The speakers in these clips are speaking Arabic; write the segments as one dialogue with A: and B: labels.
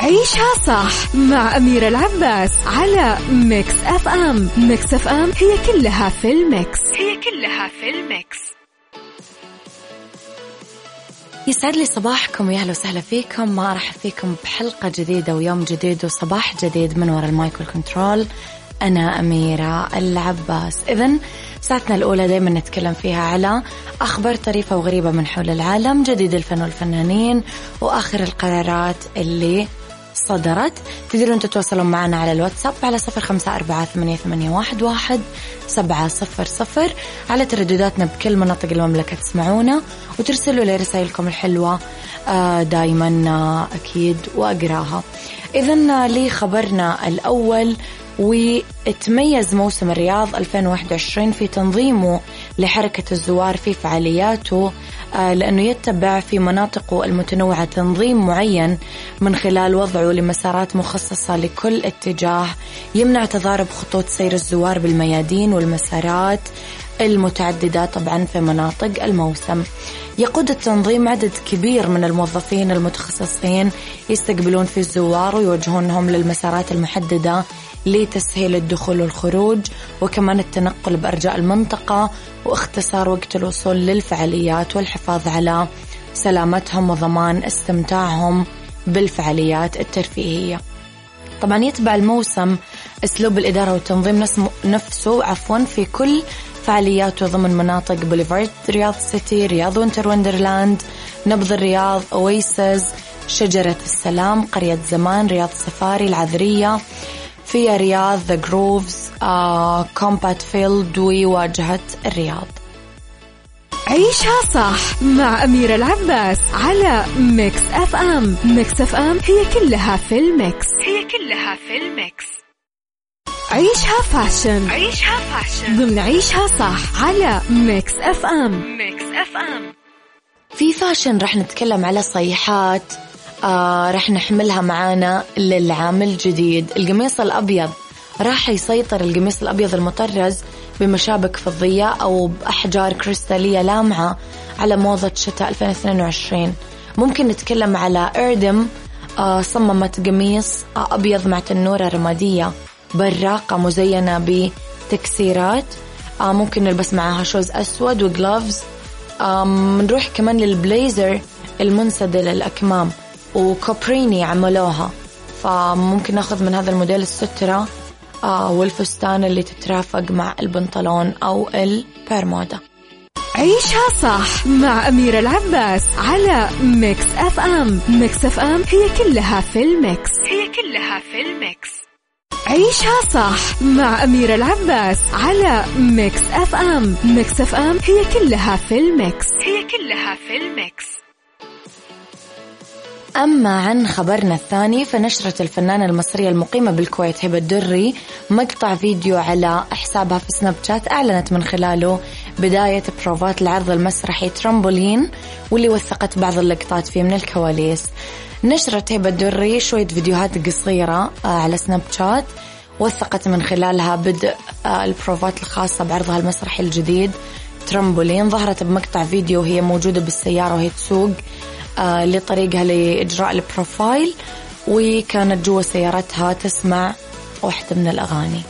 A: عيشها صح مع أميرة العباس على Mix FM. Mix FM هي كلها في ال mix. هي كلها في ال mix.
B: يسعد لي صباحكم ويا أهلا وسهلا فيكم. ما ارحب فيكم بحلقة جديدة ويوم جديد وصباح جديد من وراء ال mic وال control. أنا أميرة العباس. اذا ساعتنا الأولى دائما نتكلم فيها على أخبار طريفة وغريبة من حول العالم جديد الفن والفنانين وآخر القرارات اللي صدرت. تقدرون تتواصلون معنا على الواتساب على صفر خمسة أربعة ثمانية, ثمانية واحد, واحد سبعة صفر صفر على تردداتنا بكل مناطق المملكة تسمعونا وترسلوا لي رسائلكم الحلوة آه، دايما آه، أكيد وأقراها. إذا لي خبرنا الأول وتميز موسم الرياض 2021 في تنظيمه لحركة الزوار في فعالياته آه، لأنه يتبع في مناطقه المتنوعة تنظيم معين من خلال وضعه لمسارات مخصصة لكل اتجاه يمنع تضارب خطوط سير الزوار بالميادين والمسارات المتعددة طبعا في مناطق الموسم. يقود التنظيم عدد كبير من الموظفين المتخصصين يستقبلون في الزوار ويوجهونهم للمسارات المحددة لتسهيل الدخول والخروج وكمان التنقل بأرجاء المنطقة واختصار وقت الوصول للفعاليات والحفاظ على سلامتهم وضمان استمتاعهم بالفعاليات الترفيهية. طبعا يتبع الموسم أسلوب الإدارة والتنظيم نفسه عفوا في كل فعالياته ضمن مناطق Boulevard Riyadh City Riyadh Winter Wonderland نبض الرياض Oasis شجرة السلام قرية زمان رياض سفاري العاذرية في رياض The Groves Combat Field وواجهة الرياض.
A: عيشها صح مع أميرة العباس على Mix FM Mix FM هي كلها في ال mix. هي كلها في ال mix. عيشها fashion. عيشها fashion. ضمن عيشها صح على Mix FM Mix FM
B: في fashion رح نتكلم على صيحات آه رح نحملها معانا للعام الجديد. القميص الأبيض. راح يسيطر القميص الأبيض المطرز بمشابك فضية أو بأحجار كريستالية لامعة على موضة شتاء 2022 ممكن نتكلم على إردم آه صممت قميص آه أبيض مع تنورة رمادية. براقة مزينة بتكسيرات. آه ممكن نلبس معاها شوز أسود وجلوفز آه نروح كمان للبليزر المنسدل الأكمام و Coperni عملوها. فممكن ناخذ من هذا الموديل السترة آه والفستان اللي تترافق مع البنطلون أو البرمودا.
A: عيشها صح مع أميرة العباس على Mix FM Mix FM هي كلها في ال mix. هي كلها في ال mix. عيشها صح مع أميرة العباس على Mix FM. Mix FM هي كلها في ال mix. هي كلها في ال mix.
B: أما عن خبرنا الثاني فنشرت الفنانة المصرية المقيمة بالكويت هبة الدري مقطع فيديو على حسابها في Snapchat أعلنت من خلاله بداية بروفات العرض المسرحي ترامبولين واللي وثقت بعض اللقطات فيه من الكواليس. نشرت هبة الدري شوية فيديوهات قصيرة آه، على Snapchat. وثقت من خلالها بدء آه، البروفات الخاصة بعرضها المسرحي الجديد ترامبولين. ظهرت بمقطع فيديو وهي موجودة بالسيارة وهي تسوق آه، لطريقها لإجراء البروفات. وكانت جوا سيارتها تسمع واحدة من الأغاني.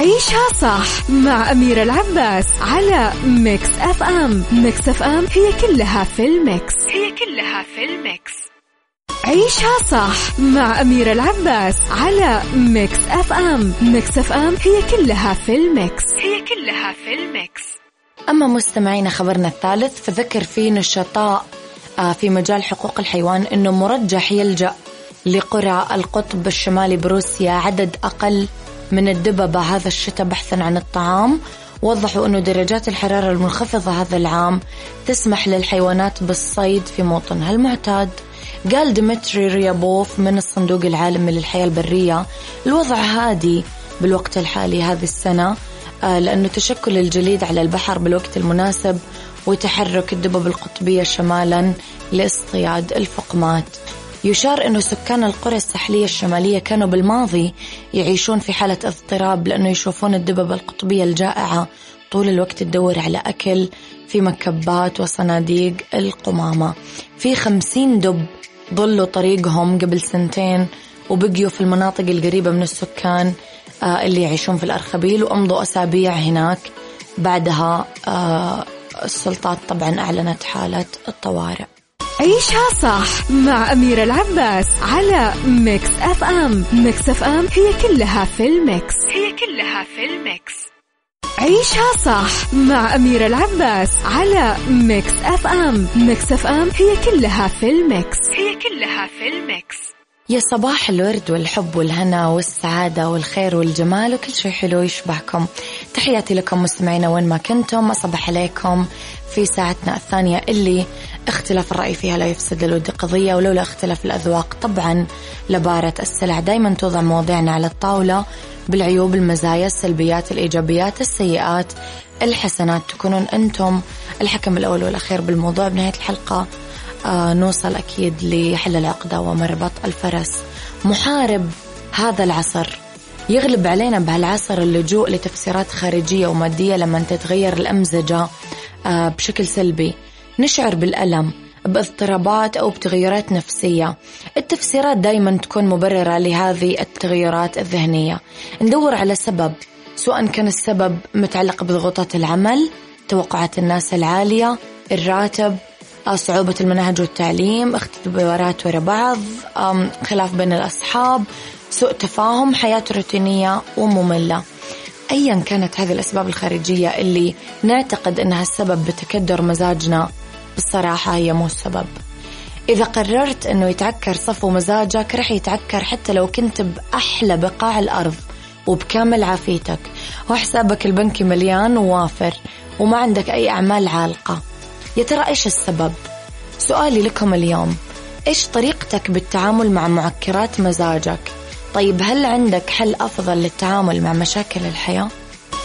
A: عيشها صح مع أميرة العباس على Mix FM. Mix FM هي كلها في ال mix. هي كلها في ال mix. عيشها صح مع أميرة العباس على Mix FM. Mix FM هي كلها في ال mix. هي كلها في ال mix.
B: أما مستمعينا خبرنا الثالث فذكر فيه نشطاء آه، في مجال حقوق الحيوان أنه مرجح يلجأ لقرى القطب الشمالي بروسيا عدد أقل من الدببة هذا الشتاء بحثا عن الطعام. وضحوا أنه درجات الحرارة المنخفضة هذا العام تسمح للحيوانات بالصيد في موطنها المعتاد. قال ديمتري ريابوف من الصندوق العالمي للحياة البرية الوضع هادي بالوقت الحالي هذه السنة آه، لأنه تشكل الجليد على البحر بالوقت المناسب وتحرك الدبب القطبية شمالا لاصطياد الفقمات. يشار أنه سكان القرى الساحلية الشمالية كانوا بالماضي يعيشون في حالة اضطراب لأنه يشوفون الدببة القطبية الجائعة طول الوقت تدور على أكل في مكبات وصناديق القمامة. في خمسين دب ضلوا طريقهم قبل سنتين وبقيوا في المناطق القريبة من السكان آه، اللي يعيشون في الأرخبيل وأمضوا أسابيع هناك. بعدها آه، السلطات طبعا أعلنت حالة الطوارئ.
A: عيشها صح مع أميرة العباس على Mix FM. Mix FM هي كلها في ال mix. هي كلها في ال mix. عيشها صح مع أميرة العباس على Mix FM. Mix FM هي كلها في ال mix. هي كلها في ال mix.
B: يا صباح الورد والحب والهنا والسعادة والخير والجمال وكل شيء حلو يشبهكم. تحياتي لكم مستمعينا وين ما كنتم. أصبح عليكم في ساعتنا الثانية اللي اختلاف الرأي فيها لا يفسد للود قضية ولولا اختلاف الأذواق طبعا لبارت السلع. دايما توضع مواضيعنا على الطاولة بالعيوب المزايا السلبيات الإيجابيات السيئات الحسنات. تكونون أنتم الحكم الأول والأخير بالموضوع. بنهاية الحلقة آه نوصل أكيد لحل العقدة ومربط الفرس. محارب هذا العصر. يغلب علينا بهالعصر اللجوء لتفسيرات خارجية ومادية لما تتغير الأمزجة آه بشكل سلبي. نشعر بالألم باضطرابات أو بتغيرات نفسية. التفسيرات دايما تكون مبررة لهذه التغيرات الذهنية. ندور على سبب سواء كان السبب متعلق بضغوطات العمل توقعات الناس العالية الراتب صعوبة المناهج والتعليم اختبارات ورا بعض خلاف بين الأصحاب سوء تفاهم حياة روتينية ومملة أيا كانت هذه الأسباب الخارجية اللي نعتقد أنها السبب بتكدر مزاجنا بالصراحة هي مو السبب إذا قررت أنه يتعكر صفو مزاجك رح يتعكر حتى لو كنت بأحلى بقاع الأرض وبكامل عافيتك وحسابك البنكي مليان ووافر وما عندك أي أعمال عالقة يا ترى إيش السبب؟ سؤالي لكم اليوم إيش طريقتك بالتعامل مع معكرات مزاجك؟ طيب هل عندك حل أفضل للتعامل مع مشاكل الحياة؟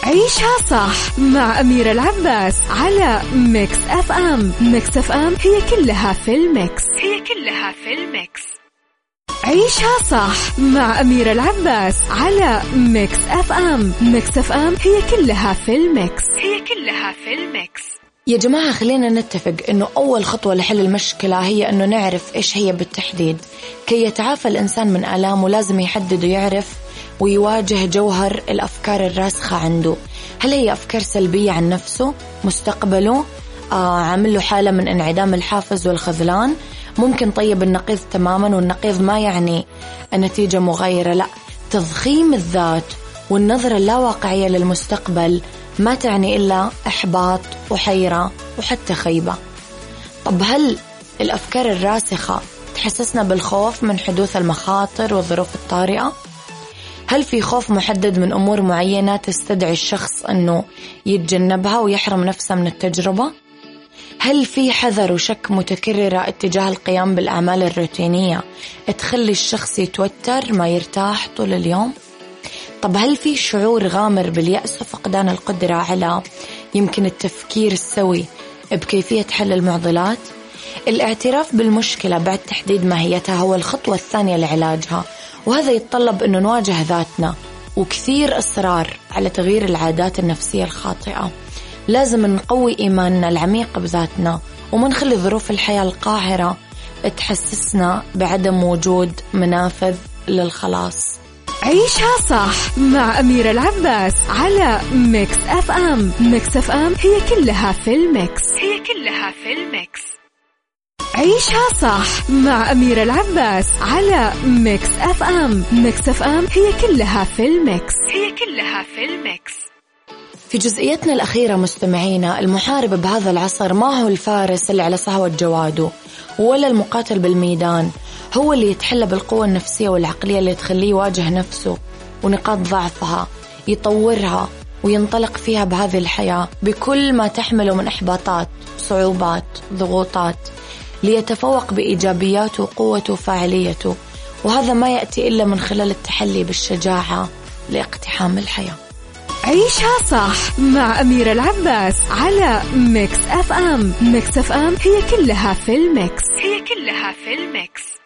A: عيشها صح مع أميرة العباس على Mix FM. Mix FM هي كلها في ال mix. هي كلها في ال mix. عيشها صح مع أميرة العباس على Mix FM. Mix FM هي كلها في ال mix. هي كلها في ال mix.
B: يا جماعة خلينا نتفق إنه أول خطوة لحل المشكلة هي إنه نعرف إيش هي بالتحديد. كي يتعافى الإنسان من آلامه لازم يحدد ويعرف ويواجه جوهر الأفكار الراسخة عنده. هل هي أفكار سلبية عن نفسه مستقبله؟ آه عامل له حالة من انعدام الحافز والخذلان؟ ممكن طيب النقيض تماما والنقيض ما يعني النتيجة مغايرة لا. تضخيم الذات والنظرة اللاواقعية للمستقبل ما تعني إلا إحباط وحيرة وحتى خيبة طب هل الأفكار الراسخة تحسسنا بالخوف من حدوث المخاطر والظروف الطارئة؟ هل في خوف محدد من أمور معينة تستدعي الشخص أنه يتجنبها ويحرم نفسه من التجربة؟ هل في حذر وشك متكررة اتجاه القيام بالأعمال الروتينية تخلي الشخص يتوتر ما يرتاح طول اليوم؟ طب هل في شعور غامر باليأس وفقدان القدرة على يمكن التفكير السوي بكيفية حل المعضلات؟ الاعتراف بالمشكلة بعد تحديد ماهيتها هو الخطوة الثانية لعلاجها وهذا يتطلب أنه نواجه ذاتنا وكثير إصرار على تغيير العادات النفسية الخاطئة لازم نقوي إيماننا العميق بذاتنا وما نخلي ظروف الحياة القاهرة تحسسنا بعدم وجود منافذ للخلاص
A: عيشها صح مع أميرة العباس على Mix FM. Mix FM هي كلها في ال mix. هي كلها في ال mix. عيشها صح مع أميرة العباس على Mix FM. Mix FM هي كلها في ال mix. هي كلها في الميكس.
B: في جزئيتنا الأخيرة مستمعينا المحارب بهذا العصر ما هو الفارس اللي على صهوة جواده ولا المقاتل بالميدان هو اللي يتحلى بالقوة النفسية والعقلية اللي تخليه يواجه نفسه ونقاط ضعفها يطورها وينطلق فيها بهذه الحياة بكل ما تحمله من إحباطات صعوبات ضغوطات ليتفوق بإيجابياته وقوته وفاعليته. وهذا ما يأتي إلا من خلال التحلي بالشجاعة لاقتحام الحياة.
A: عيشها صح مع أميرة العباس على Mix FM. Mix FM هي كلها في ال mix. هي كلها في ال mix.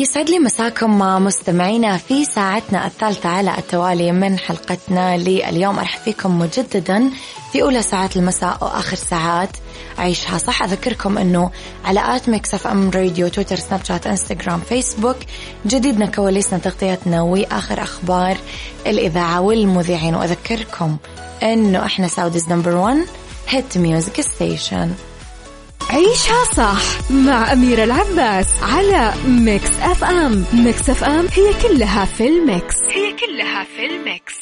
B: يسعد لي مساكم مع مستمعينا في ساعتنا الثالثة على التوالي من حلقتنا لليوم. أرحب فيكم مجددا في أولى ساعات المساء وآخر ساعات عيشها. صح أذكركم أنه على at Mix FM Radio تويتر سناب شات إنستغرام فيسبوك جديدنا كواليسنا تغطيتنا وآخر أخبار الإذاعة والمذيعين. وأذكركم أنه إحنا Saudi's number 1 hit music station
A: عيشها صح مع أميرة العباس على Mix FM. Mix F M هي كلها في ال mix. هي كلها في ال mix.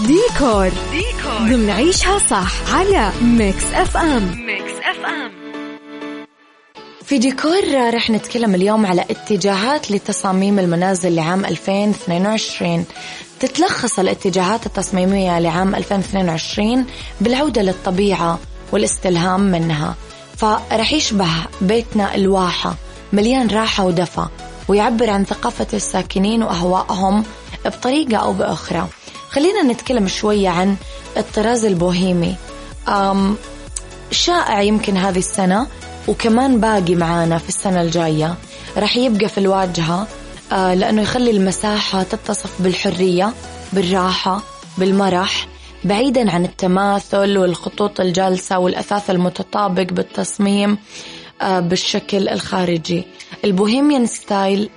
A: ديكور. ديكور. ضمن عيشها صح على Mix FM. Mix FM.
B: في ديكور رح نتكلم اليوم على اتجاهات لتصاميم المنازل لعام 2022 تتلخص الاتجاهات التصميمية لعام 2022 بالعودة للطبيعة والاستلهام منها. فرح يشبه بيتنا الواحة مليان راحة ودفى ويعبر عن ثقافة الساكنين وأهوائهم بطريقة أو بأخرى. خلينا نتكلم شوية عن الطراز البوهيمي. أم شائع يمكن هذه السنة وكمان باقي معانا في السنة الجاية. رح يبقى في الواجهة آه لأنه يخلي المساحة تتصف بالحرية بالراحة بالمرح. بعيدا عن التماثل والخطوط الجالسة والأثاث المتطابق بالتصميم آه، بالشكل الخارجي. ال bohemian style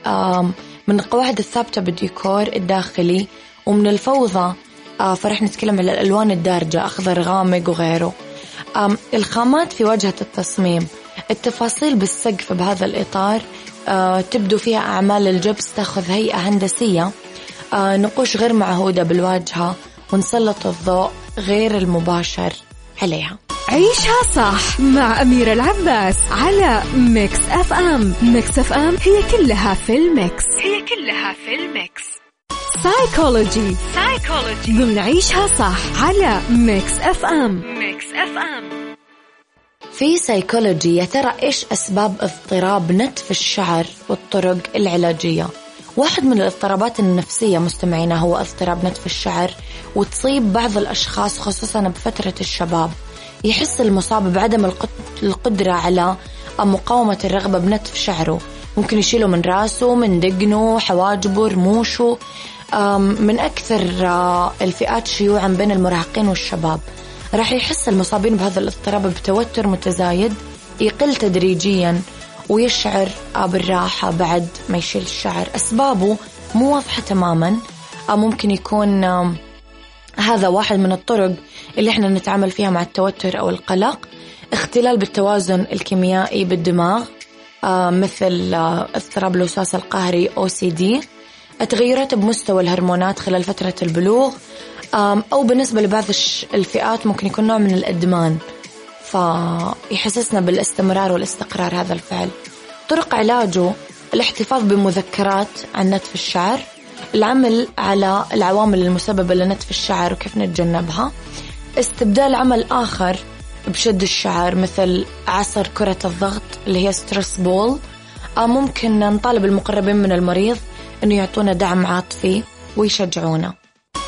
B: من القواعد الثابتة بالديكور الداخلي ومن الفوضى آه، فرح نتكلم على الألوان الدارجة أخضر غامق وغيره. الخامات في واجهة التصميم. التفاصيل بالسقف بهذا الإطار آه، تبدو فيها أعمال الجبس تأخذ هيئة هندسية نقوش غير معهودة بالواجهة ونسلط الضوء غير المباشر عليها.
A: عيشها صح مع أميرة العباس على Mix FM. Mix FM هي كلها في ال mix. هي كلها في ال mix. سايكولوجي سايكولوجي ضمن عيشها صح على Mix FM. Mix FM.
B: في سايكولوجي يا ترى إيش أسباب اضطراب نتف الشعر والطرق العلاجية؟ واحد من الاضطرابات النفسية مستمعينا هو اضطراب نتف الشعر وتصيب بعض الأشخاص خصوصا بفترة الشباب. يحس المصاب بعدم القدرة على مقاومة الرغبة بنتف شعره. ممكن يشيله من راسه من دقنه حواجبه رموشه. من أكثر الفئات شيوعا بين المراهقين والشباب. راح يحس المصابين بهذا الاضطراب بتوتر متزايد يقل تدريجيا. ويشعر بالراحة بعد ما يشيل الشعر. أسبابه مو واضحة تماما. ممكن يكون هذا واحد من الطرق اللي إحنا نتعامل فيها مع التوتر أو القلق. اختلال بالتوازن الكيميائي بالدماغ مثل اضطراب الوسواس القهري OCD التغيرات بمستوى الهرمونات خلال فترة البلوغ أو بالنسبة لبعض الفئات ممكن يكون نوع من الإدمان. فيحسسنا بالاستمرار والاستقرار هذا الفعل. طرق علاجه الاحتفاظ بمذكرات عن نتف الشعر العمل على العوامل المسببة لنتف الشعر وكيف نتجنبها. استبدال عمل آخر بشد الشعر مثل عصر كرة الضغط اللي هي stress ball أو ممكن نطالب المقربين من المريض أنه يعطونا دعم عاطفي ويشجعونا.